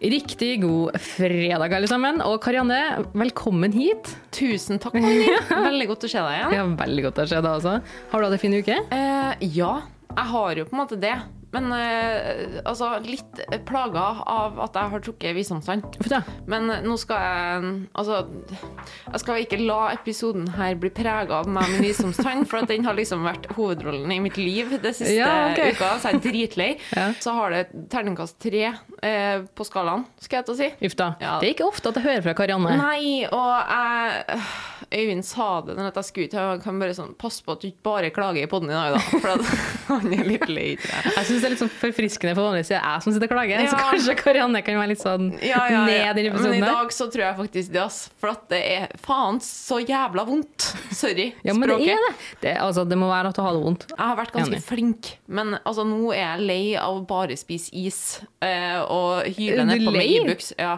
Riktig god fredag, alle sammen. Og Karianne, velkommen hit. Tusen takk. Veldig godt å se deg igjen. Ja, Veldig godt å se deg også. Har du hatt en fin uke? Eh, ja, jeg har jo på en måte det. Men eh, altså, litt plaga av at jeg har trukket visdomstann. Men nå skal jeg Altså, jeg skal ikke la episoden her bli prega av meg med visdomstann, for den har liksom vært hovedrollen i mitt liv det siste Ja, okay. uka, så jeg er dritlei. Ja. Så har det terningkast tre eh, på skalaen, skal jeg til å si. Uff da. Ja. Det er ikke ofte at jeg hører fra Karianne. Nei, og jeg Øyvind sa det når jeg skulle ut. Jeg kan bare sånn Pass på at du ikke bare klager i poden i dag, da. For han er litt lei, jeg. Jeg syns det er litt sånn forfriskende, for vanligvis er jeg som sitter og klager. Så kanskje Karianne kan være litt sånn Ja, ja, ja. ned i Men i dag så tror jeg faktisk det, ass. For at det er faen så jævla vondt. Sorry. Ja, men det er det. det. Altså, det må være at du har det vondt. Jeg har vært ganske Enig. flink, men altså, nå er jeg lei av å bare spise is eh, og hyle ned på lei? Ja.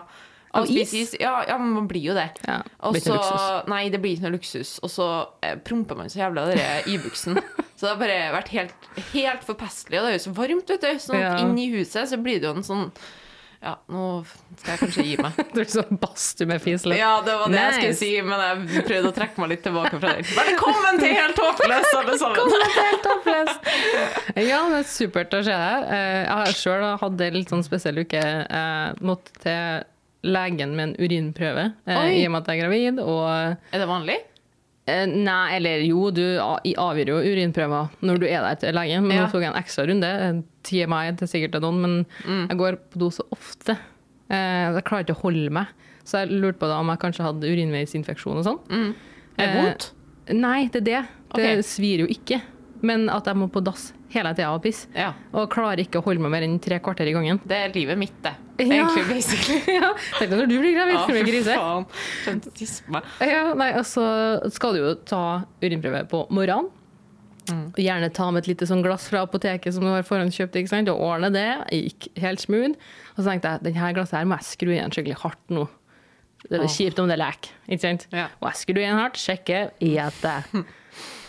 Av is? is? Ja, ja, man blir jo det. Ja, Og blir ikke så- noe luksus. Nei, det blir ikke noe luksus. Og så eh, promper man så jævla av den Ibux-en. Så det har bare vært helt, helt forpestelig, Og det er jo så varmt, vet du. Sånn at Ja. inni huset så blir det jo en sånn Ja, nå skal jeg kanskje gi meg. Du er sånn badstue med fisle. Ja, det var det jeg skulle si, men jeg prøvde å trekke meg litt tilbake fra det. Velkommen til Helt håpløs, alle sammen! Helt håpløst. Ja, det er supert å se deg. Eh, Jeg har sjøl hatt en litt sånn spesiell uke. Jeg måtte til legen med en urinprøve eh, Oi. i og med at jeg er gravid. Og Er det vanlig? Eh, Nei, eller jo, du avgjør jo urinprøver når du er der til legen, men Ja. nå tok jeg en ekstra runde. eh, TMI til sikkert noen, men Mm. jeg går på do så ofte. Eh, Jeg klarer ikke å holde meg. Så jeg lurte på da om jeg kanskje hadde urinveisinfeksjon og sånn. Mm. Er det Eh, vondt? Nei, det er det. Det okay. svir jo ikke. Men at jeg må på dass hele tida og pisse. Ja. Og klarer ikke å holde meg mer enn tre kvarter i gangen. Det er livet mitt, det. Ja. Egentlig, basically. ja, Tenk deg når du blir gravid, ja, blir krise. faen. Ja, nei, altså skal du jo ta urinprøve på morgenen. Mm. Gjerne ta med et lite sånn glass fra apoteket som du har forhåndskjøpt, ikke sant? og ordne det. Jeg Gikk helt smooth. Og så tenkte jeg denne glasset her må jeg skru igjen skikkelig hardt nå. Det er kjipt om det leker, ikke sant? Ja. Og jeg skrur igjen hardt, sjekker, gjete.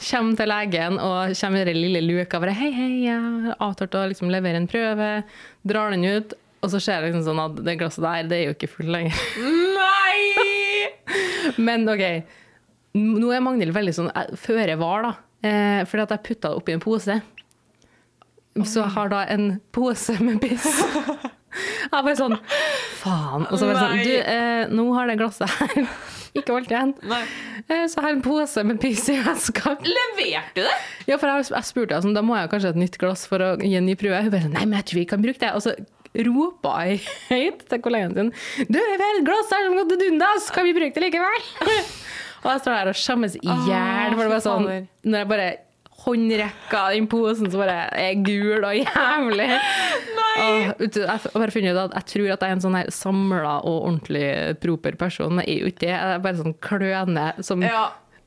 Kommer til legen og kommer i den lille luka bare Hei, hei, jeg har avtalt å liksom levere en prøve. Drar den ut, og så ser jeg liksom sånn at det glasset der, det er jo ikke fullt lenger. Nei! Men OK. Nå er Magnhild veldig sånn eh, føre var, da. Eh, fordi at jeg putta det oppi en pose. Så jeg har da en pose med piss. Jeg bare sånn Faen. Og så bare sånn Du, eh, nå har det glasset her ikke holdt igjen. Nei. Eh, så jeg har en pose med piss i veska. Leverte du det? Ja, for jeg, jeg spurte sånn, da må jeg kanskje ha et nytt glass for å gi en ny prøve. Hun bare nei, men jeg tror vi kan bruke det. Og så ropa jeg høyt til kollegaen sin. Du, vi har et glass her som går til dundas, kan vi bruke det likevel? og jeg står der og skjemmes i hjel, sånn, når jeg bare håndrekka den posen som bare er gul og jævlig. Og, du, jeg har bare funnet ut at jeg tror at jeg er en sånn her samla og ordentlig proper person. Jeg er jo ikke det. Jeg er bare sånn kløne som Ja.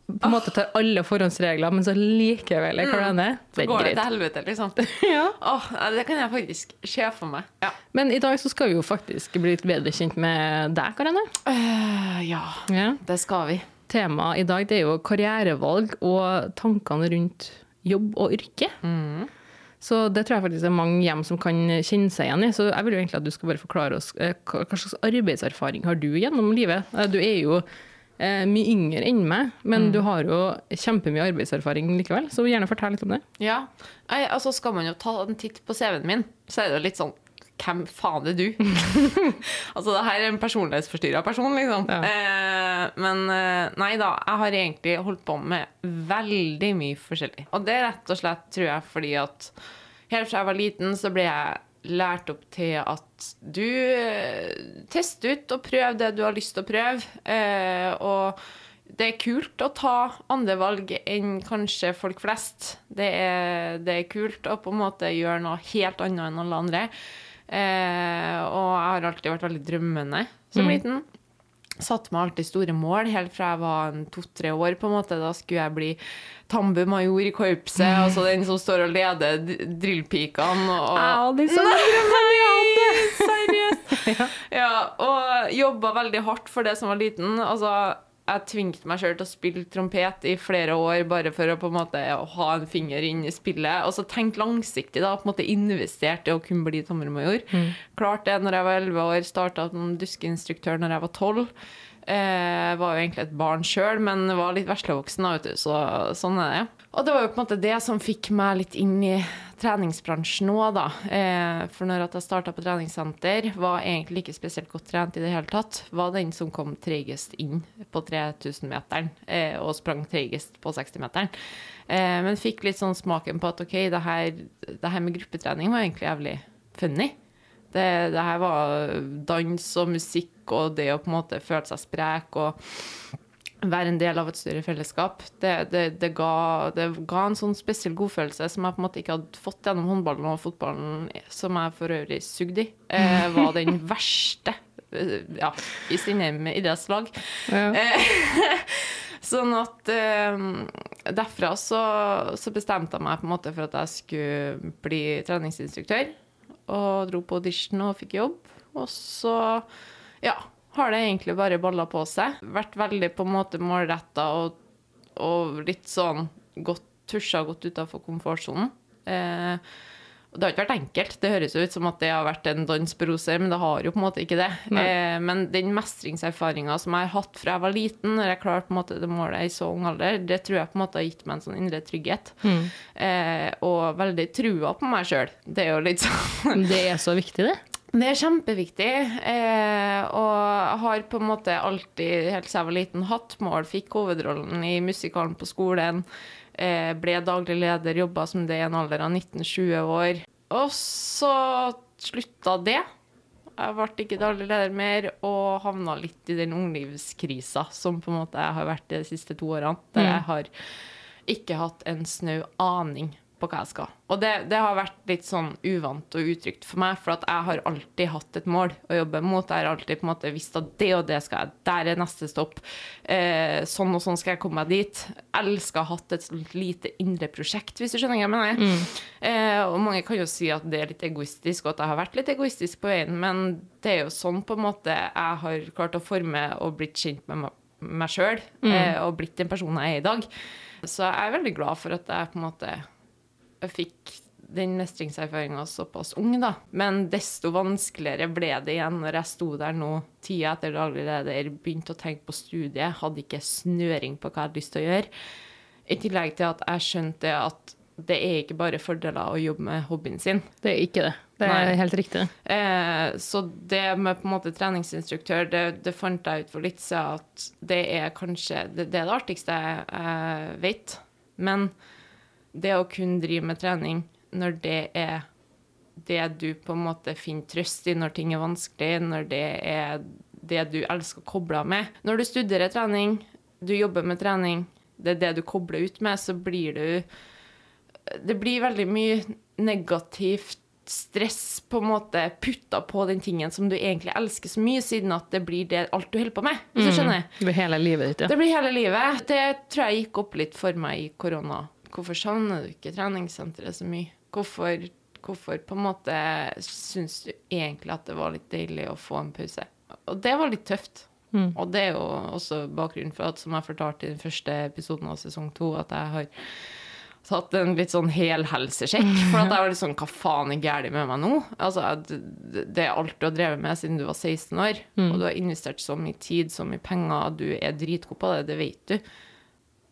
på en måte tar alle forhåndsregler, men så likevel er kløne. Det er Går det til helvete, liksom? Ja. oh, det kan jeg faktisk se for meg. Ja. Men i dag så skal vi jo faktisk bli litt bedre kjent med deg, Karene. Uh, ja, Ja. det skal vi. Temaet i dag det er jo karrierevalg og tankene rundt jobb og yrke. Så det tror jeg faktisk er mange hjem som kan kjenne seg igjen i. Så jeg vil jo egentlig at du skal bare forklare oss eh, hva slags arbeidserfaring har du gjennom livet? Eh, Du er jo eh, mye yngre enn meg, men du har jo kjempemye arbeidserfaring likevel. Så gjerne fortell litt om det. Ja. Nei, altså Skal man jo ta en titt på CV-en min, så er det jo litt sånn Hvem faen er du? altså, det her er en personlighetsforstyrra person, liksom. Ja. Eh, men eh, nei da, jeg har egentlig holdt på med veldig mye forskjellig. Og det er rett og slett, tror jeg, fordi at helt fra jeg var liten, så ble jeg lært opp til at du eh, tester ut og prøv det du har lyst til å prøve. Eh, og det er kult å ta andre valg enn kanskje folk flest. Det er, det er kult å på en måte gjøre noe helt annet enn alle andre. Eh, og jeg har alltid vært veldig drømmende som liten. Satte meg alltid store mål helt fra jeg var to-tre år. på en måte. Da skulle jeg bli Tambu-major i korpset, altså den som står og leder drillpikene. Og, Au, de så Seriøst! ja, og jobba veldig hardt for det som var liten. Altså, jeg tvingte meg sjøl til å spille trompet i flere år bare for å på en måte ha en finger inn i spillet. Og så tenkt langsiktig, da. på en måte Investert i å kunne bli tommelmajor. Mm. Klart det når jeg var elleve år. Starta som duskeinstruktør når jeg var tolv. Eh, var jo egentlig et barn sjøl, men var litt veslevoksen, vet du, så sånn er det. Og det var jo på en måte det som fikk meg litt inn i treningsbransjen nå, da. Eh, for når jeg starta på treningssenter, var egentlig ikke spesielt godt trent i det hele tatt. Var den som kom treigest inn på 3000-meteren eh, og sprang treigest på 60-meteren. Eh, men fikk litt sånn smaken på at OK, det her, det her med gruppetrening var egentlig jævlig funny. Det, det, her var dans og musikk og det å på en måte føle seg sprek og være en del av et større fellesskap. Det, det, det, ga, det, ga, en sånn spesiell godfølelse som jeg på en måte ikke hadde fått gjennom håndballen og fotballen, som jeg for øvrig sugde i. Eh, var den verste eh, ja, i Stindheim idrettslag. Ja. Eh, sånn at eh, derfra så, så, bestemte jeg meg på en måte for at jeg skulle bli treningsinstruktør og dro på audition og fikk jobb. Og så, ja, har det egentlig bare balla på seg. Vært veldig på en måte målretta og, og, litt sånn godt tusja godt utafor komfortsonen. Eh, det har ikke vært enkelt. Det høres jo ut som at det har vært en dans på roser, men det har jo på en måte ikke det. Eh, men den mestringserfaringa som jeg har hatt fra jeg var liten, når jeg klarte på en måte det målet i så ung alder, det tror jeg på en måte har gitt meg en sånn indre trygghet. Mm. Eh, og veldig trua på meg sjøl. Det er jo litt sånn Det er så viktig, det. Det er kjempeviktig. Eh, og har på en måte alltid, helt siden jeg var liten, hatt mål. Fikk hovedrollen i musikalen på skolen. Eh, ble daglig leder, jobba som det i en alder av 19-20 år. Og så slutta det. Jeg ble ikke daglig leder mer og havna litt i den unglivskrisa som på en måte jeg har vært de siste to årene. Der mm. jeg har ikke hatt en snau aning på hva jeg skal. Og det, det, har vært litt sånn uvant og utrygt for meg, for at jeg har alltid hatt et mål å jobbe mot. Jeg har alltid på en måte visst at det og det skal jeg, der er neste stopp. Eh, sånn og sånn skal jeg komme meg dit. Elsker å ha hatt et sånt lite indre prosjekt, hvis du skjønner hva jeg mener. Mm. Eh, og mange kan jo si at det er litt egoistisk, og at jeg har vært litt egoistisk på veien, men det er jo sånn på en måte jeg har klart å forme og blitt kjent med meg, meg sjøl, mm. eh, og blitt den personen jeg er i dag. Så jeg er veldig glad for at jeg på en måte jeg fikk den mestringserfaringa såpass ung, da. Men desto vanskeligere ble det igjen når jeg sto der nå, tida etter daglig leder, begynte å tenke på studiet, hadde ikke snøring på hva jeg hadde lyst til å gjøre. I tillegg til at jeg skjønte at det er ikke bare fordeler å jobbe med hobbyen sin. Det er ikke det. Det er Nei. helt riktig. Eh, så det med på en måte treningsinstruktør, det, det fant jeg ut for litt siden at det er kanskje det, det, er det artigste jeg vet. Men det å kunne drive med trening når det er det du på en måte finner trøst i når ting er vanskelig, når det er det du elsker å koble av med. Når du studerer trening, du jobber med trening, det er det du kobler ut med, så blir du Det blir veldig mye negativt stress på en måte putta på den tingen som du egentlig elsker så mye, siden at det blir det alt du holder på med. Hvis du mm. skjønner? Det blir hele livet ditt, ja. Det blir hele livet. Det tror jeg gikk opp litt for meg i korona Hvorfor savner du ikke treningssenteret så mye? Hvorfor, hvorfor på en måte syns du egentlig at det var litt deilig å få en pause? Og det var litt tøft. Mm. Og det er jo også bakgrunnen for at, som jeg fortalte i den første episoden av sesong to, at jeg har tatt en litt sånn helhelsesjekk. For at jeg var litt sånn Hva faen er galt med meg nå? Altså, det er alt du har drevet med siden du var 16 år, mm. og du har investert så mye tid, så mye penger, du er dritgod på det, det vet du.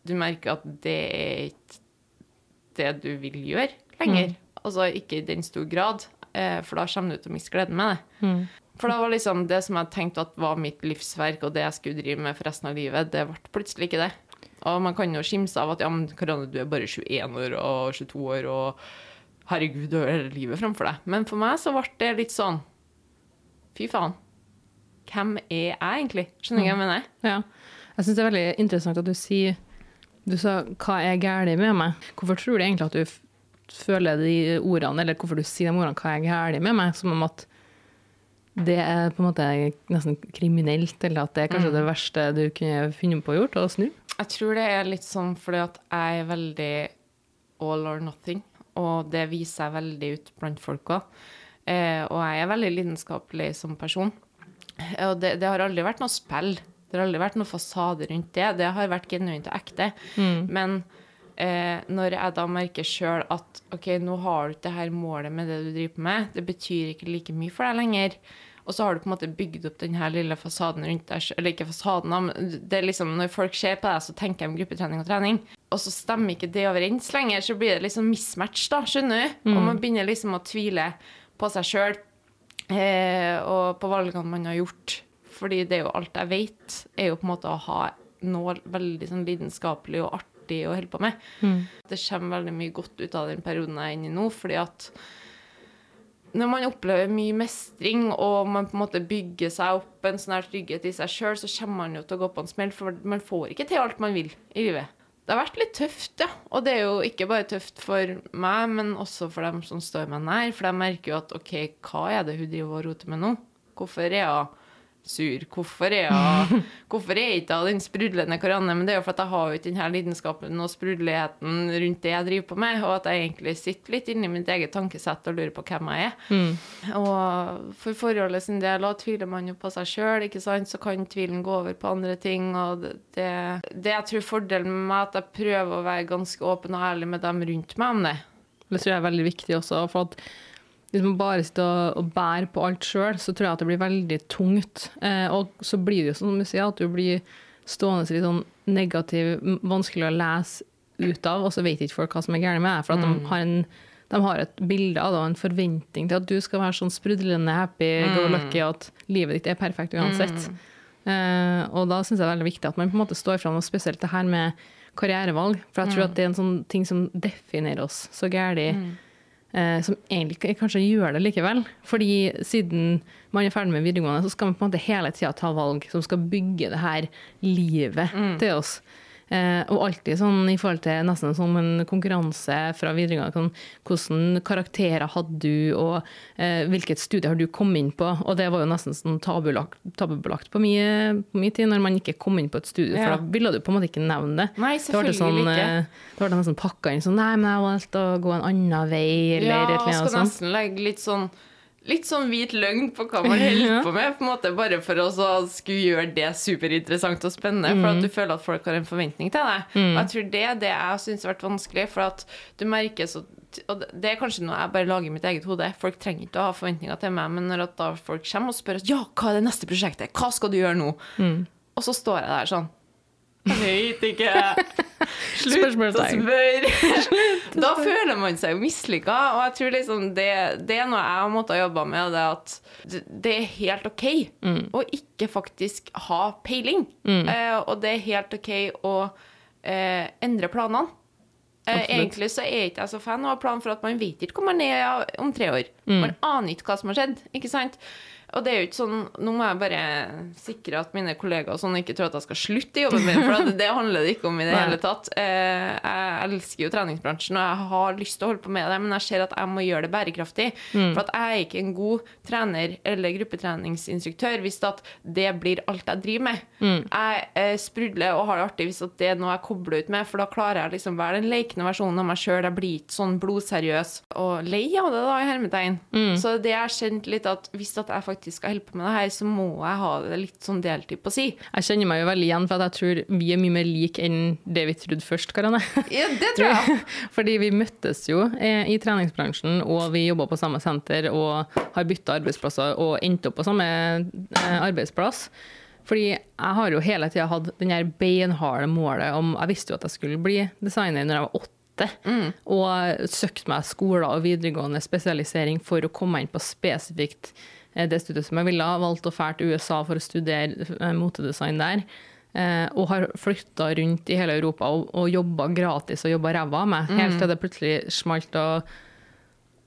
Du merker at det er ikke det du vil gjøre lenger. Mm. Altså ikke i den stor grad, eh, for da kommer du til å miste gleden med det. Mm. For da var liksom det som jeg tenkte at var mitt livsverk, og det jeg skulle drive med for resten av livet, det ble plutselig ikke det. Og man kan jo skimse av at ja, men Karane, du er bare 21 år og 22 år, og herregud, du har hele livet framfor deg. Men for meg så ble det litt sånn Fy faen. Hvem er jeg egentlig? Skjønner du hva jeg mener? Ja. Jeg syns det er veldig interessant at du sier du sa 'hva er galt med meg'? Hvorfor tror du egentlig at du føler de ordene, eller hvorfor du sier de ordene 'hva er galt med meg', som om at det er på en måte nesten kriminelt, eller at det er kanskje mm. det verste du kunne finne på å gjøre, å snu? Jeg tror det er litt sånn fordi at jeg er veldig all or nothing, og det viser jeg veldig ut blant folk òg. Eh, og jeg er veldig lidenskapelig som person. Og det, det har aldri vært noe spill Det har aldri vært noen fasade rundt det. Det har vært genuint og ekte. Men eh, når jeg da merker sjøl at OK, nå har du ikke det her målet med det du driver på med, det betyr ikke like mye for deg lenger. Og så har du på en måte bygd opp den her lille fasaden rundt deg, eller ikke fasaden, men det er liksom når folk ser på deg, så tenker de gruppetrening og trening. Og så stemmer ikke det overens lenger, så blir det liksom mismatch, da, skjønner du? Og man begynner liksom å tvile på seg sjøl eh, og på valgene man har gjort. Fordi det er jo alt jeg vet, er jo på en måte å ha noe veldig sånn lidenskapelig og artig å holde på med. Det kommer veldig mye godt ut av den perioden jeg er inne i nå, fordi at når man opplever mye mestring, og man på en måte bygger seg opp en sånn her trygghet i seg sjøl, så kommer man jo til å gå på en smell, for man får ikke til alt man vil i livet. Det har vært litt tøft, ja. Og det er jo ikke bare tøft for meg, men også for dem som står meg nær. For de merker jo at OK, hva er det hun driver og roter med nå? Hvorfor er hun sur? Hvorfor er jeg, Hvorfor er ikke hun den sprudlende Karianne? Men det er jo for at jeg har jo ikke denne lidenskapen og sprudligheten rundt det jeg driver på med, og at jeg egentlig sitter litt inni mitt eget tankesett og lurer på hvem jeg er. Og for forholdet sin del, da tviler man jo på seg sjøl, ikke sant, så kan tvilen gå over på andre ting, og det, det, jeg tror fordelen med meg, at jeg prøver å være ganske åpen og ærlig med dem rundt meg om det. Det tror jeg er veldig viktig også. for at hvis man bare sitter og, og bærer på alt sjøl, så tror jeg at det blir veldig tungt. Eh, og så blir det jo som du sier, at du blir stående litt sånn negativ, vanskelig å lese ut av, og så vet ikke folk hva som er gærent med deg. For at de, har en, de har et bilde av det, og en forventning til at du skal være sånn sprudlende happy, go lucky, og at livet ditt er perfekt uansett. Eh, og da syns jeg det er veldig viktig at man på en måte står fram, og spesielt det her med karrierevalg. For jeg tror at det er en sånn ting som definerer oss så gærlig. Eh, som egentlig kanskje gjør det likevel. Fordi siden man er ferdig med videregående, så skal man på en måte hele tida ta valg som skal bygge det her livet til oss. Eh, og alltid sånn i forhold til nesten som en konkurranse fra videregående. Sånn, hvordan karakterer hadde du, og eh, hvilket studie har du kommet inn på? Og det var jo nesten sånn tabulagt, tabubelagt på min, tid, når man ikke kom inn på et studie. Ja. For da ville du på en måte ikke nevne det. Nei, selvfølgelig sånn, ikke. eh, Da ble det nesten pakka inn sånn Nei, men jeg valgte å gå en annen vei, eller Ja, et eller annet sånt. Ja, skal nesten legge litt sånn Litt sånn hvit løgn på hva man holder på med, på en måte bare for å skulle gjøre det superinteressant og spennende. For at du føler at folk har en forventning til deg. Og jeg tror det er det jeg syns har vært vanskelig, for at du merker så og det er kanskje noe jeg bare lager i mitt eget hode. Folk trenger ikke å ha forventninger til meg, men når at da folk kommer og spør ja, hva er det neste prosjektet, hva skal du gjøre nå? Og så står jeg der sånn Jeg ikke. Slutt å spørre. da føler man seg jo mislykka, og jeg tror liksom det, det er noe jeg har måttet jobbe med, det at det- er helt OK å ikke faktisk ha peiling. Eh, og det er helt OK å eh, endre planene. Eh, egentlig så er ikke jeg så fan av plan for at man vet ikke hvor man er om tre år. Man aner ikke hva som har skjedd, ikke sant? Og det er jo ikke sånn, Nå må jeg bare sikre at mine kollegaer sånn ikke tror at jeg skal slutte i jobben min, for det, det handler det ikke om i det Nei. hele tatt. Eh, jeg elsker jo treningsbransjen, og jeg har lyst til å holde på med det, men jeg ser at jeg må gjøre det bærekraftig. For at jeg er ikke en god trener eller gruppetreningsinstruktør hvis at det blir alt jeg driver med. Jeg eh, sprudler og har det artig hvis at det er noe jeg kobler ut med, for da klarer jeg liksom være den lekne versjonen av meg sjøl. Jeg blir ikke sånn blodseriøs og lei av det, da, i hermetegn. Så det jeg har kjent litt at hvis at jeg faktisk skal holde på med det her, så må jeg ha det litt sånn deltid på si. Jeg kjenner meg jo veldig igjen, for jeg tror vi er mye mer like enn det vi trodde først, Karianne. Ja, det tror jeg. Fordi vi møttes jo eh, i treningsbransjen, og vi jobba på samme senter og har bytta arbeidsplasser og endt opp på samme eh, arbeidsplass. Fordi jeg har jo hele tida hatt den her beinharde målet om Jeg visste jo at jeg skulle bli designer når jeg var åtte. Og søkte meg skoler og videregående spesialisering for å komme inn på spesifikt det studiet som jeg ville. Valgte å fære til USA for å studere eh, motedesign der. Eh, og har flytta rundt i hele Europa og, og jobba gratis og jobba ræva av meg. Helt til det plutselig smalt og,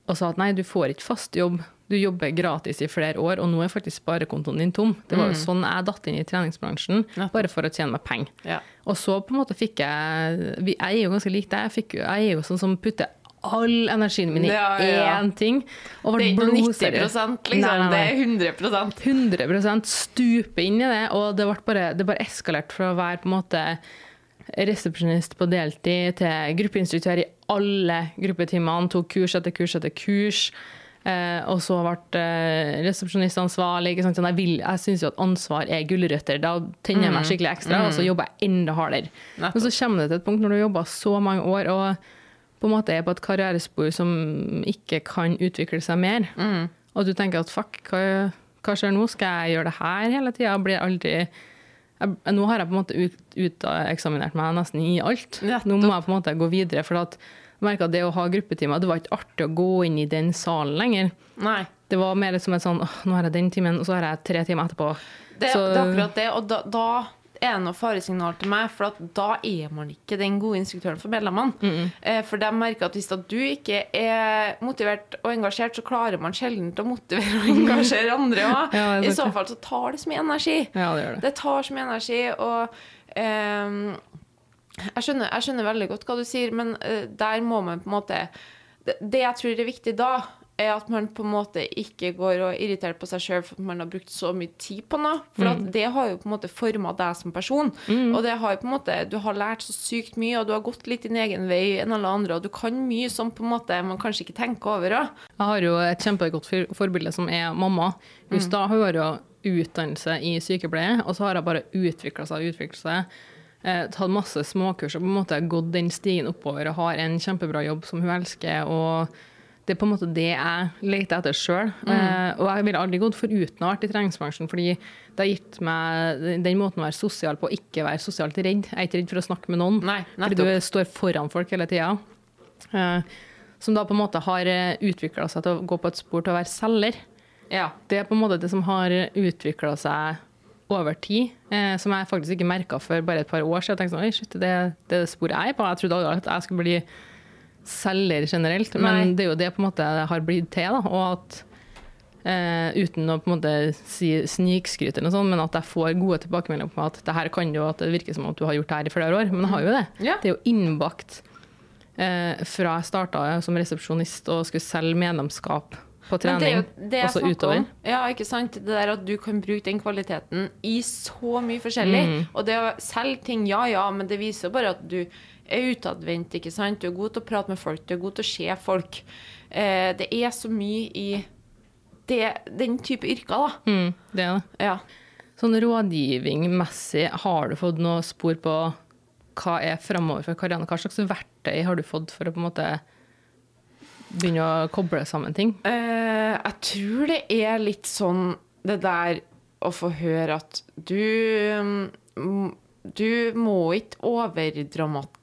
og sa at nei, du får ikke fast jobb. Du jobber gratis i flere år, og nå er faktisk sparekontoen din tom. Det var jo sånn jeg datt inn i treningsbransjen, bare for å tjene meg penger. Ja. Og så på en måte fikk jeg Jeg er jo ganske lik deg. Jeg, jeg er jo sånn som putter all energien min i Ja, ja. én ting. Og Det er ikke 90 blodseriøs. liksom. Nei, nei, nei. Det er 100 100 stupe inn i det, og det ble bare, det bare eskalerte fra å være på en måte resepsjonist på deltid til gruppeinstruktør i alle gruppetimene, tok kurs etter kurs etter kurs. Eh, og så ble eh, resepsjonist ansvarlig. Ikke sant? Jeg vil- jeg syns jo at ansvar er gulrøtter. Da tenner jeg meg skikkelig ekstra, og så jobber jeg enda hardere. Nettopp. Men så kommer det til et punkt når du har jobba så mange år og på en måte er på et karrierespor som ikke kan utvikle seg mer, og du tenker at fuck, hva, hva skjer nå? Skal jeg gjøre det her hele tida? Blir aldri jeg, Nå har jeg på en måte ut, uteksaminert meg nesten i alt. Nettopp. Nå må jeg på en måte gå videre. for at merket at det å ha gruppetimer, det var ikke artig å gå inn i den salen lenger. Nei. Det var mer som et sånn åh, nå har jeg den timen, og så har jeg tre timer etterpå. Det, så, det er akkurat det, og da, da er det noe faresignal til meg, for at da er man ikke den gode instruktøren for medlemmene. Eh, For de merker at hvis at du ikke er motivert og engasjert, så klarer man sjelden å motivere og engasjere andre. Ja, I så fall så tar det så mye energi. Ja, det det. Det tar så mye energi, og eh, jeg, skjønner, jeg skjønner veldig godt hva du sier, men eh, der må man på en måte det, det jeg tror er viktig da, er at man på en måte ikke går og irriterer på seg sjøl for at man har brukt så mye tid på noe. For at det har jo på en måte forma deg som person. Og det har jo på en måte, du har lært så sykt mye, og du har gått litt din egen vei enn alle andre, og du kan mye som på en måte man kanskje ikke tenker over òg. Jeg har jo et kjempegodt for- forbilde som er mamma. Just da hun har jo utdannelse i sykepleie, og så har hun bare utvikla seg og utvikla seg. Eh, tatt masse småkurs og på en måte gått den stigen oppover og har en kjempebra jobb som hun elsker. og det er på en måte det jeg leter etter sjøl. Eh, og jeg ville aldri gått foruten å ha vært i treningsbransjen, fordi det har gitt meg den måten å være sosial på, ikke være sosialt redd. Jeg er ikke redd for å snakke med noen, Nei, fordi du står foran folk hele tida. Eh, som da på en måte har utvikla seg til å gå på et spor til å være selger. Ja. Det er på en måte det som har utvikla seg over tid, eh, som jeg faktisk ikke merka for bare et par år siden. Jeg tenkte sånn, Oi, shit, det, det er det sporet jeg er på. Jeg trodde aldri at jeg skulle bli selger generelt, men Nei. det er jo det på en måte har blitt til. da, og at eh, Uten å på en måte si snikskryte, men at jeg får gode tilbakemeldinger på at det her kan jo, at det virker som at du har gjort det her i flere år. Men jeg har jo det. Ja. Det er jo innbakt eh, fra jeg starta som resepsjonist og skulle selge medlemskap på Men det er trening, jo det jeg og så snakker utover. om. Ja, ikke sant? Det der at du kan bruke den kvaliteten i så mye forskjellig. Mm. Og det å selge ting, ja ja, men det viser bare at du er utadvendt, ikke sant? Du er god til å prate med folk, du er god til å se folk. Eh, det er så mye i det, den type yrker, da. Mm, det er det. Ja. Sånn rådgivningsmessig, har du fått noe spor på hva er framover for Karianne? Hva slags verktøy har du fått for å på en måte begynne å koble sammen ting? Eh, jeg tror det er litt sånn det der å få høre at du mm, Du må ikke overdramatisere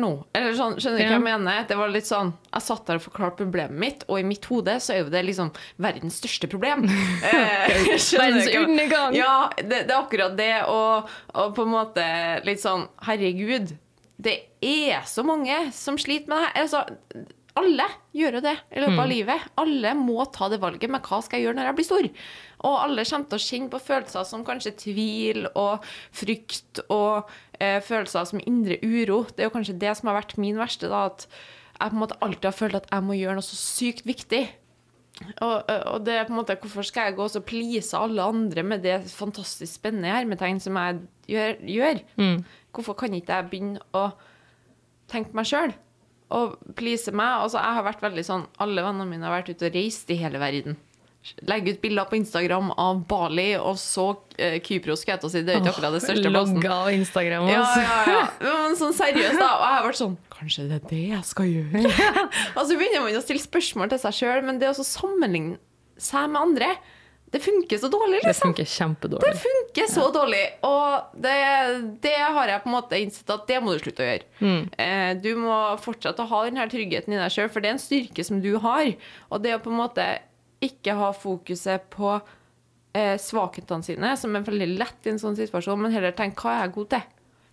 nå. Eller sånn, skjønner du hva jeg mener? Det var litt sånn Jeg satt der og forklarte problemet mitt, og i mitt hode så er jo det liksom verdens største problem. Eh, Verdens undergang. Ja, det, det er akkurat det. Og, og på en måte litt sånn Herregud, det er så mange som sliter med det her. Altså, alle gjør jo det i løpet av livet. Alle må ta det valget med hva skal jeg gjøre når jeg blir stor. Og alle kommer til å kjenne på følelser som kanskje tvil og frykt og eh, følelser som indre uro. Det er jo kanskje det som har vært min verste, da, at jeg på en måte alltid har følt at jeg må gjøre noe så sykt viktig. Og, og det er på en måte, Hvorfor skal jeg gå og så please alle andre med det fantastisk spennende hermetegn som jeg gjør? gjør? Hvorfor kan ikke jeg begynne å tenke på meg sjøl og please meg? Altså, jeg har vært veldig sånn Alle vennene mine har vært ute og reist i hele verden. Legge ut bilder på Instagram av Bali og så eh, Kypros, skal jeg si. Det er ikke akkurat det største plassen. Logga av Instagram. Ja, altså. ja, ja. Men sånn seriøst, da. Og jeg har vært sånn Kanskje det er det jeg skal gjøre? og så begynner man å stille spørsmål til seg sjøl, men det å sammenligne seg med andre, det funker så dårlig, liksom. Det funker kjempedårlig. Det funker så dårlig. Og det, det har jeg på en måte innsett at det må du slutte å gjøre. Mm. Eh, du må fortsette å ha den her tryggheten i deg sjøl, for det er en styrke som du har. Og det å på en måte ikke ha fokuset på eh, svakhetene sine, som er veldig lett i en sånn situasjon, men heller tenke hva er jeg god til?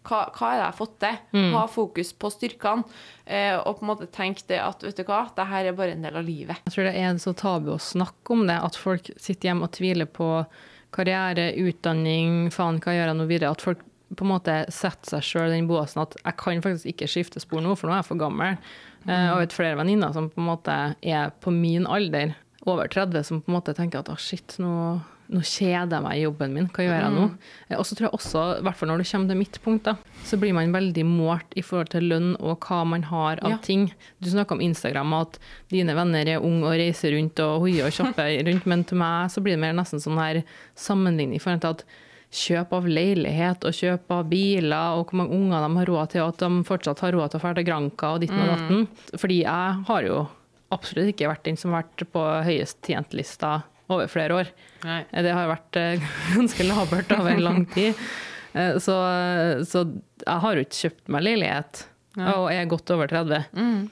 Hva, hva er det jeg har fått til? Mm. Ha fokus på styrkene, eh, og på en måte tenke det at vet du hva, det her er bare en del av livet. Jeg tror det er så tabu å snakke om det, at folk sitter hjemme og tviler på karriere, utdanning, faen, hva gjør jeg nå videre? At folk på en måte setter seg sjøl i den båsen at jeg kan faktisk ikke skifte spor nå, for nå er jeg for gammel. Eh, Og jeg vet flere venninner som på en måte er på min alder, over 30, som på en måte tenker at å shit, nå, nå kjeder jeg meg i jobben min, hva gjør jeg nå? Eh, Og så tror jeg også, i hvert fall når det kommer til mitt punkt, da, så blir man veldig målt i forhold til lønn og hva man har av Ja. ting. Du snakker om Instagram, at dine venner er unge og reiser rundt og hoier og shopper rundt, men til meg så blir det mer nesten sånn her sammenligning i forhold til at kjøp av leilighet og kjøp av biler, og hvor mange unger de har råd til, og at de fortsatt har råd til å dra til Granca og ditten og datten. Fordi jeg har jo absolutt ikke vært den som har vært på høyest tjent-lista over flere år. Nei. Det har vært eh, ganske labert over lang tid. Eh, Så, så jeg har jo ikke kjøpt meg leilighet, og er godt over 30. Mm.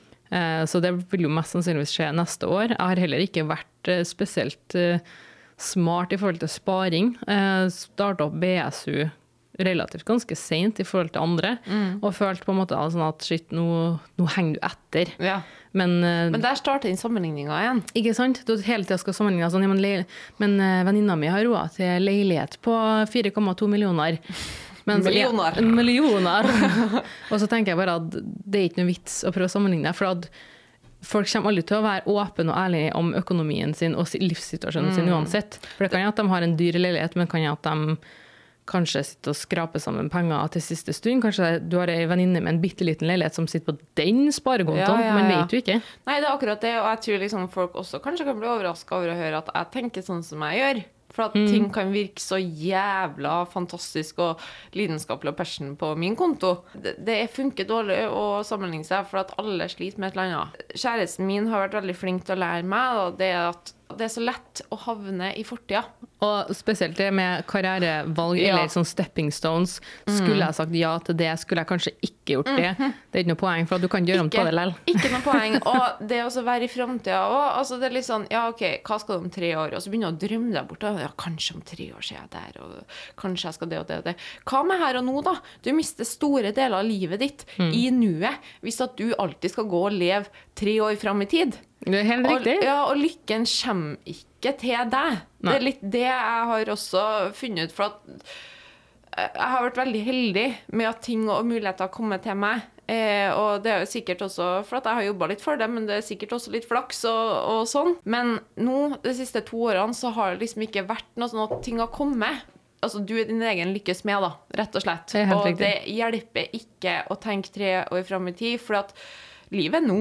Så det vil jo mest sannsynligvis skje neste år. Jeg har heller ikke vært eh, spesielt eh, smart i forhold til sparing. Starta opp BSU relativt ganske seint i forhold til andre, og følte på en måte sånn at shit, nå, nå henger du etter. Ja. Men, eh, Men der starter den sammenligninga igjen. ikke sant? Du hele tida skal sammenligne sånn, men, men eh, venninna mi har råd til leilighet på 4,2 millioner. Mens- Millioner. Ja, millioner. og så tenker jeg bare at det er ikke noe vits å prøve å sammenligne, for at folk kommer aldri til å være åpne og ærlige om økonomien sin og si- livssituasjonen sin uansett. For det kan jo at de har en dyr leilighet, men kan jo at de kanskje sitter og skraper sammen penger til siste stund. Kanskje du har ei venninne med en bitte liten leilighet som sitter på den sparekontoen, Ja, ja, men ja. vet du ikke. Nei, det er akkurat det, og jeg tror liksom folk også kanskje kan bli overraska over å høre at jeg tenker sånn som jeg gjør. For at ting kan virke så jævla fantastisk og lidenskapelig og passion på min konto. Det, det funker dårlig å sammenligne seg, for at alle sliter med et eller annet. Kjæresten min har vært veldig flink til å lære meg da, det at det er så lett å havne i fortida. Og spesielt det med karrierevalg Ja. eller sånn stepping stones. Skulle jeg sagt ja til det, skulle jeg kanskje ikke gjort det. Det er ikke noe poeng, for du kan gjøre om på det likevel. Ikke noe poeng. Og det å være i framtida òg. Altså det er litt sånn Ja, OK, hva skal du om tre år? Og så begynner du å drømme deg bort. Ja, kanskje om tre år skjer er jeg der, og kanskje jeg skal det og det og det. Hva med her og nå, da? Du mister store deler av livet ditt i nuet hvis at du alltid skal gå og leve tre år fram i tid. Det er helt Og, ja, og lykken kommer ikke til deg. Det er litt det jeg har også funnet ut. For at jeg har vært veldig heldig med at ting og muligheter har kommet til meg. Eh, og det er jo sikkert også for at jeg har jobba litt for det, men det er sikkert også litt flaks og, og sånn. Men nå, de siste to årene, så har det liksom ikke vært noe sånn at ting har kommet. Altså, du er din egen lykkes med, da, rett og slett. Det og riktig. det hjelper ikke å tenke tre år fram i tid, for at livet er nå.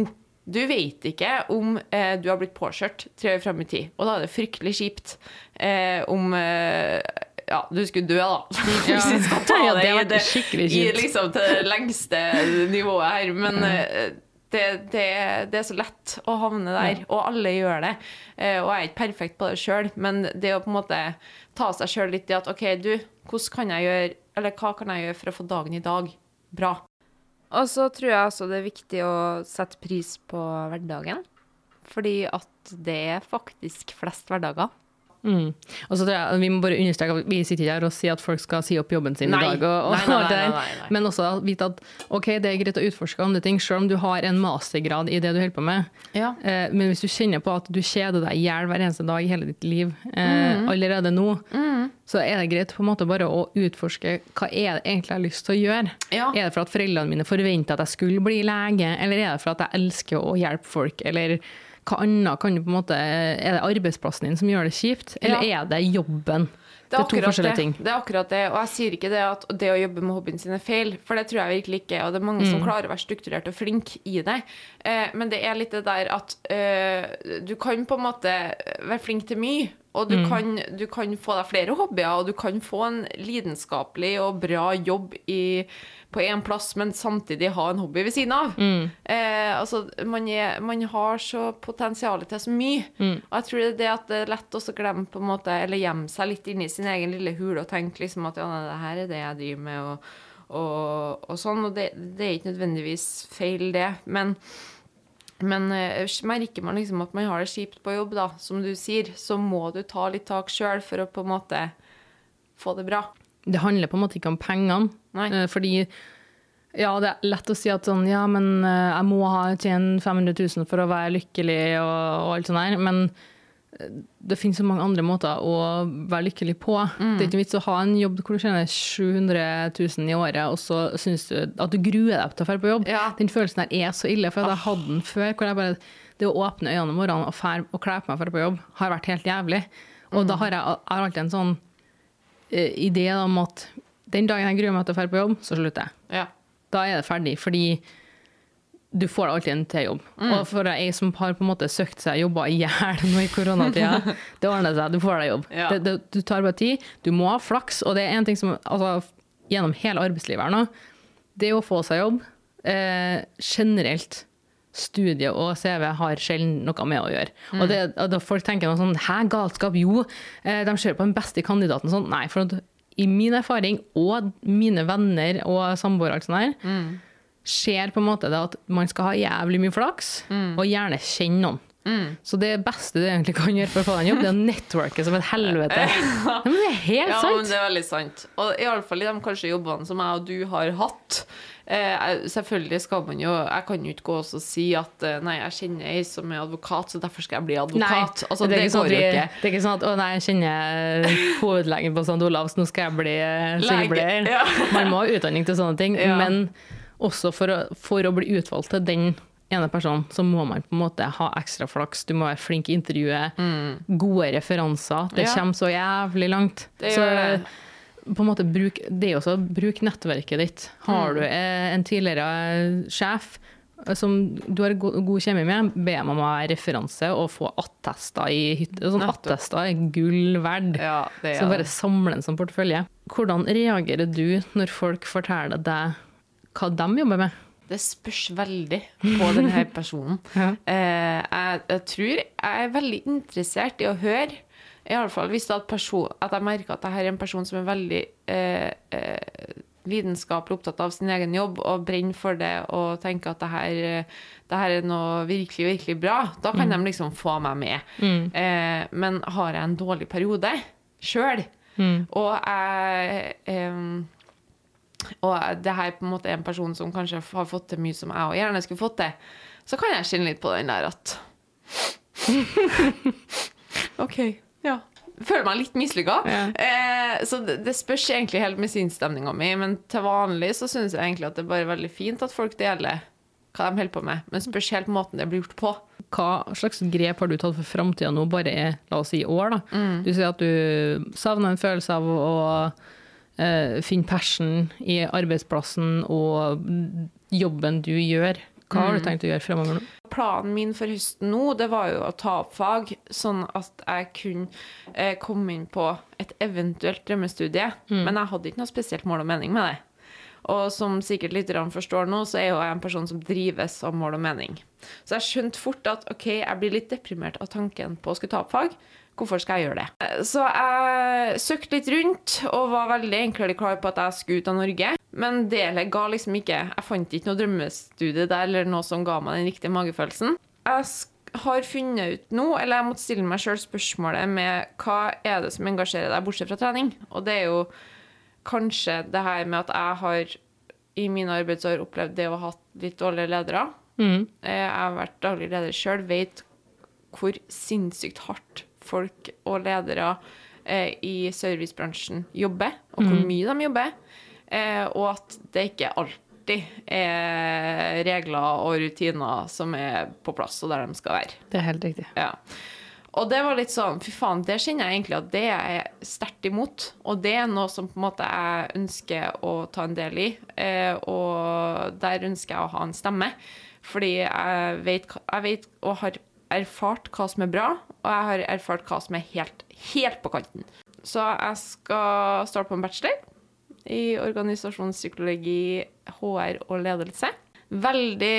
Du vet ikke om eh, du har blitt påkjørt tre år fram i tid, og da er det fryktelig kjipt eh, om eh, ja, du skulle dø, da. Hvis vi skal ta Ja, det, det i i liksom til det lengste nivået her. Men eh, det, det, det er så lett å havne der, og alle gjør det. Eh, og jeg er ikke perfekt på det sjøl, men det å på en måte ta seg sjøl litt i at OK, du, hvordan kan jeg gjøre, eller hva kan jeg gjøre for å få dagen i dag bra? Og så tror jeg også det er viktig å sette pris på hverdagen. Fordi at det er faktisk flest hverdager. Mm. Og så tror jeg Vi må bare understreke at vi sitter ikke her og sier at folk skal si opp jobben sin Nei. i dag. Og, og Nei, nei, nei. Men også vite at ok, det er greit å utforske andre ting, selv om du har en mastergrad i det du holder på med. Ja. Eh, men hvis du kjenner på at du kjeder deg i hjel hver eneste dag i hele ditt liv eh, Mm. allerede nå, så er det greit på en måte bare å utforske hva er det egentlig jeg har lyst til å gjøre. Ja. Er det for at foreldrene mine forventer at jeg skulle bli lege, eller er det for at jeg elsker å hjelpe folk, eller hva annet kan du på en måte Er det arbeidsplassen din som gjør det kjipt, eller Ja. er det jobben? Det Det er, er to forskjellige det. ting. det er akkurat det. Og jeg sier ikke det at det å jobbe med hobbyen sin er feil, for det tror jeg virkelig ikke. Og det er mange Mm. som klarer å være strukturert og flink i det. Eh, men det er litt det der at eh, du kan på en måte være flink til mye. Og du, Mm. kan, du kan få deg flere hobbyer, og du kan få en lidenskapelig og bra jobb i, på én plass, men samtidig ha en hobby ved siden av. Mm. Eh, altså, man, er, man har så potensial til så mye. Mm. Og jeg tror det er det at det er lett å glemme på en måte, eller gjemme seg litt inni sin egen lille hule og tenke liksom at ja, nei, det her er det jeg driver med, og, og, og sånn. Og det, det er ikke nødvendigvis feil, det. Men, men eh, merker man liksom at man har det kjipt på jobb, da, som du sier, så må du ta litt tak sjøl for å på en måte få det bra. Det handler på en måte ikke om pengene. Nei. Eh, Fordi ja, det er lett å si at sånn, ja, men eh, jeg må ha tjene 500 000 for å være lykkelig og, og alt sånt der. Men det finnes så mange andre måter å være lykkelig på. Mm. Det er ikke vits å ha en jobb hvor du tjener 700 000 i året, og så syns du at du gruer deg til å dra på jobb. Ja. Den følelsen der er så ille, for at jeg hadde den før. hvor jeg bare, Det å åpne øynene om morgenen og, fær, og kle på meg for å på jobb har vært helt jævlig. Og da har jeg, jeg har alltid en sånn uh, idé om at den dagen jeg gruer meg til å dra på jobb, så slutter jeg. Ja. Da er det ferdig, fordi du får alltid en til jobb. Og for ei som har på en måte søkt seg jobber i hjel nå i koronatida, det ordner seg, du får deg jobb. Ja. Det, det, du tar bare tid, du må ha flaks, og det er en ting som altså, gjennom hele arbeidslivet her nå, det å få seg jobb eh, generelt Studie og CV har sjelden noe med å gjøre. Og det, og da folk tenker noe sånn Hæ, galskap? Jo, eh, de ser på den beste kandidaten sånn. Nei, for at i min erfaring, og mine venner og samboere, alt sånt her, ser på en måte det at man skal ha jævlig mye flaks, og gjerne kjenne noen. Så det beste du egentlig kan gjøre for å få deg en jobb, det er å networke som et helvete. Ja, men det er helt Ja, men det er veldig sant. Og iallfall i de kanskje jobbene som jeg og du har hatt. Eh, selvfølgelig skal man jo Jeg kan jo ikke gå og si at eh, nei, jeg kjenner ei som er advokat, så derfor skal jeg bli advokat. altså, det, ikke sånn går jo ikke. Det er ikke sånn at 'å nei, jeg kjenner hovedlegen på St. Olavs, nå skal jeg bli eh, sykepleier'. Ja. Man må ha utdanning til sånne ting, Ja. men også for å, for å bli utvalgt til den ene personen, så må man på en måte ha ekstra flaks. Du må være flink i intervjuet, gode referanser. Det Mm. Ja. kommer så jævlig langt. Det så det. på en måte bruk, det er også bruk nettverket ditt. Har Mm. du eh, en tidligere sjef eh, som du har go god kjemi med, be meg om å være referanse og få attester i hytte. Sånn attester er gull verd. Ja, Så bare samle en sånn portefølje. Hvordan reagerer du når folk forteller deg hva de jobber med? Det spørs veldig på denne personen. Ja. eh, jeg, jeg tror jeg er veldig interessert i å høre. I alle fall hvis at, person, at jeg merker at dette er en person som er veldig eh, eh, lidenskapelig opptatt av sin egen jobb og brenner for det og tenker at det her, eh, det her er noe virkelig, virkelig bra, da kan de liksom få meg med. Eh, men har jeg en dårlig periode sjøl, og jeg em, og det her på en måte er en person som kanskje har fått til mye som jeg og gjerne skulle fått til, så kan jeg kjenne litt på den der at OK, ja. Føler meg litt mislykka. Ja. Eh, så det, det spørs egentlig helt med sinnsstemninga mi, men til vanlig så syns jeg egentlig at det er bare veldig fint at folk deler hva de holder på med, men spørs helt måten det blir gjort på. Hva slags grep har du tatt for framtida nå, bare i la oss si år? da? Mm. Du sier at du savner en følelse av å finne passion i arbeidsplassen og jobben du gjør. Hva Mm. har du tenkt å gjøre fremover nå? Planen min for høsten nå, det var jo å ta opp fag, sånn at jeg kunne eh, komme inn på et eventuelt drømmestudie. Men jeg hadde ikke noe spesielt mål og mening med det. Og som sikkert lytterne forstår nå, så er jo jeg en person som drives av mål og mening. Så jeg skjønte fort at OK, jeg blir litt deprimert av tanken på å skulle ta opp fag. Hvorfor skal jeg gjøre det? Så jeg søkte litt rundt og var veldig egentlig klar på at jeg skulle ut av Norge. Men det ga liksom ikke Jeg fant ikke noe drømmestudie der eller noe som ga meg den riktige magefølelsen. Jeg har funnet ut nå, eller jeg måtte stille meg sjøl spørsmålet med hva er det som engasjerer deg, bortsett fra trening? Og det er jo kanskje det her med at jeg har i mine arbeidsår opplevd det å ha hatt litt dårlige ledere. Mm. Eh, Jeg har vært daglig leder sjøl, vet hvor sinnssykt hardt folk og ledere eh, i servicebransjen jobber, og hvor mye de jobber. Eh, og at det ikke alltid er regler og rutiner som er på plass og der de skal være. Det er helt riktig. Ja. Og det var litt sånn, fy faen, det kjenner jeg egentlig at det er jeg sterkt imot. Og det er noe som på en måte jeg ønsker å ta en del i. Eh, og der ønsker jeg å ha en stemme. Fordi jeg vet, jeg vet og har erfart hva som er bra, og jeg har erfart hva som er helt, helt på kanten. Så jeg skal starte på en bachelor i organisasjonspsykologi, HR og ledelse. Veldig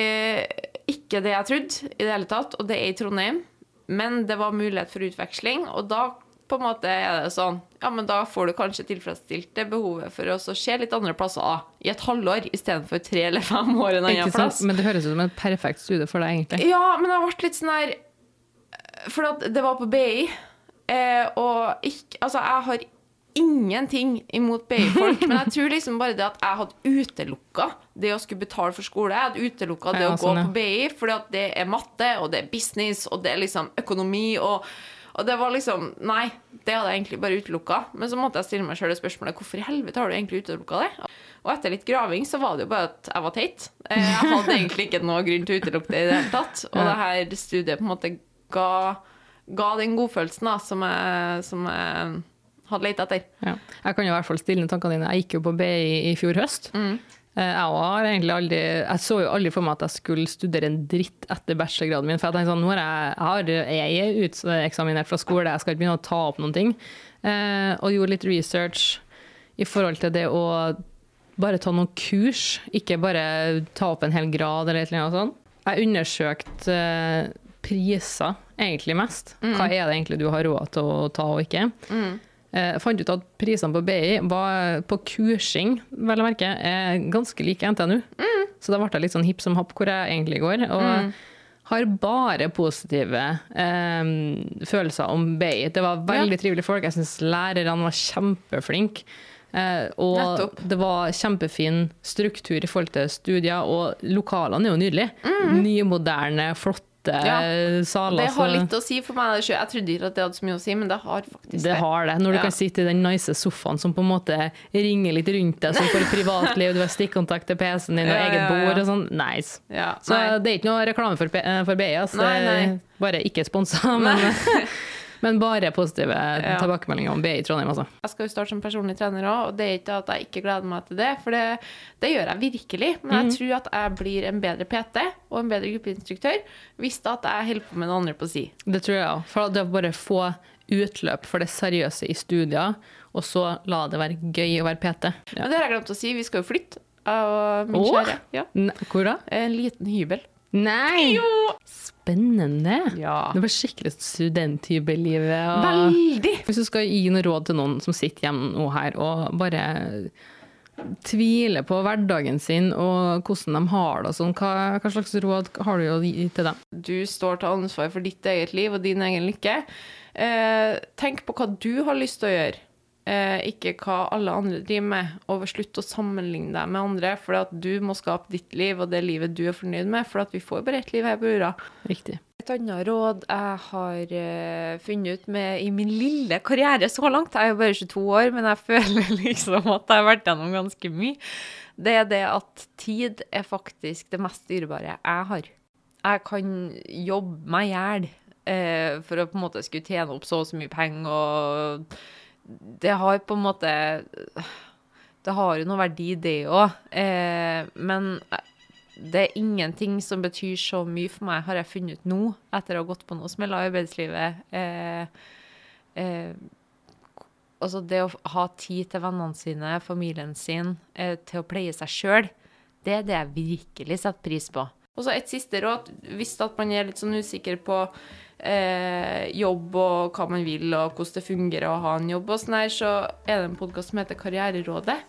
ikke det jeg trodde i det hele tatt, og det er i Trondheim. Men det var mulighet for utveksling, og da på en måte er det sånn Ja, men da får du kanskje tilfredsstilt det behovet for å se litt andre plasser da, i et halvår istedenfor tre eller fem år en annen plass. Men det høres ut som en perfekt studie for deg, egentlig. Ja, men jeg ble litt sånn her For at det var på BI, eh, og ikke Altså, jeg har ingenting imot BI-folk, men jeg tror liksom bare det at jeg hadde utelukka det å skulle betale for skole. Jeg hadde utelukka det Ja, å gå sånn, ja. på BI, fordi at det er matte, og det er business, og det er liksom økonomi, og og det var liksom Nei, det hadde jeg egentlig bare utelukka. Men så måtte jeg stille meg sjøl spørsmålet hvorfor i helvete har du egentlig utelukka det? Og etter litt graving så var det jo bare at jeg var teit. Eh, Jeg hadde egentlig ikke noe grunn til å utelukke det i det hele tatt. Og det her studiet på en måte ga, ga den godfølelsen da, som jeg, som jeg hadde lett etter. Ja. Jeg kan jo i hvert fall stille tankene dine. Jeg gikk jo på BI i fjor høst. Mm. Eh, Jeg, har egentlig aldri, jeg så jo aldri for meg at jeg skulle studere en dritt etter bachelorgraden min. For jeg tenkte sånn, nå er jeg, jeg, er uteksaminert fra skole, jeg skal ikke begynne å ta opp noen ting. Eh, og gjorde litt research i forhold til det å bare ta noen kurs, ikke bare ta opp en hel grad eller noe sånt. Jeg undersøkte eh, priser egentlig mest. Hva er det egentlig du har råd til å ta og ikke? Eh, Jeg fant ut at prisene på BI var på kursing, vel å merke, er ganske like NTNU. Så da ble jeg litt sånn hipp som happ hvor jeg egentlig går. Og har bare positive eh, følelser om BI. Det var veldig trivelige folk. Jeg syns lærerne var kjempeflinke. Eh, og Nettopp. det var kjempefin struktur i forhold til studier, og lokalene er jo nydelige. Nye, moderne, flotte Ja. saler. Det har litt å si for meg. Jeg trodde ikke at det hadde så mye å si, men det har faktisk det. det har det. Når du Ja. kan sitte i den nice sofaen som på en måte ringer litt rundt deg, som får privatliv, du har stikkontakt til PC-en din og eget bord og sånn. Nice. Ja, Så det er ikke noe reklame for, eh, for BI. Bare ikke sponsa, men, men bare positive Ja. tilbakemeldinger om BI i Trondheim, altså. Jeg skal jo starte som personlig trener òg, og det er ikke at jeg ikke gleder meg til det, for det, det gjør jeg virkelig. Men jeg jeg tror at jeg blir en bedre PT og en bedre gruppeinstruktør hvis at jeg holder på med noe andre på si. Det tror jeg òg. For det å bare få utløp for det seriøse i studier, og så la det være gøy å være PT. Ja. Men det har jeg glemt å si, vi skal jo flytte. Og min kjære. Ja. Hvor da? En liten hybel. Nei! Spennende! Ja. Det var skikkelig studenthybellivet. og- Veldig! Hvis du skal gi noe råd til noen som sitter hjemme nå her og bare tviler på hverdagen sin og hvordan de har det og sånn, hva, hva slags råd har du å gi til dem? Du står til ansvar for ditt eget liv og din egen lykke. Eh, tenk på hva du har lyst til å gjøre, eh, ikke hva alle andre driver med. Og slutt å sammenligne deg med andre, for at du må skape ditt liv og det livet du er fornøyd med. For at vi får bare ett liv her på jorda. Riktig. Et annet råd jeg har eh, funnet ut med i min lille karriere så langt, jeg er jo bare 22 år, men jeg føler liksom at jeg har vært gjennom ganske mye, det er det at tid er faktisk det mest dyrebare jeg har. Jeg kan jobbe meg i hjel eh, for å på en måte skulle tjene opp så og så mye penger, og det har på en måte Det har jo noe verdi, det òg, eh, men det er ingenting som betyr så mye for meg, har jeg funnet ut nå, etter å ha gått på noe smeller i arbeidslivet. Eh, eh, altså det å ha tid til vennene sine, familien sin, eh, til å pleie seg sjøl, det er det jeg virkelig setter pris på. Og så et siste råd. Hvis at man er litt sånn usikker på eh, jobb og hva man vil, og hvordan det fungerer å ha en jobb og sånn her, så er det en podkast som heter Karriererådet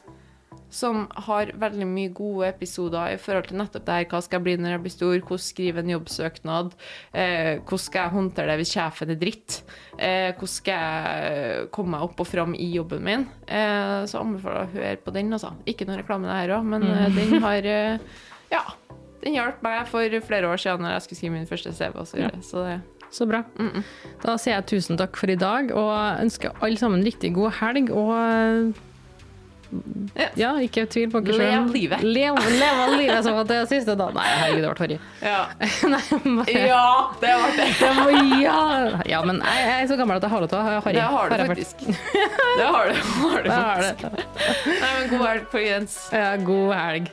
som har veldig mye gode episoder i forhold til nettopp det her. Hva skal jeg bli når jeg blir stor? Hvordan skrive en jobbsøknad? Eh, hvordan skal jeg håndtere det hvis sjefen er dritt? Eh, hvordan skal jeg komme meg opp og fram i jobben min? Eh, så anbefaler jeg å høre på den, altså. Ikke noe reklame det her òg, men mm. den har eh, Ja. Den hjalp meg for flere år siden når jeg skulle skrive min første CV. Og så, så det Så bra. Da sier jeg tusen takk for i dag, og ønsker alle sammen riktig god helg. Og Ja. ja, ikke tvil på dere Lev livet. Lev, lev livet som at det er siste dag. Nei, herregud, det ble forrige. Ja. Bare- ja, det ble det. Det var- ja. ja, men jeg jeg er så gammel at jeg har lov til å ha harry. Det har du faktisk. Det har du, har du Det har det. Nei, men god helg folkens. Jens. Ja, god helg.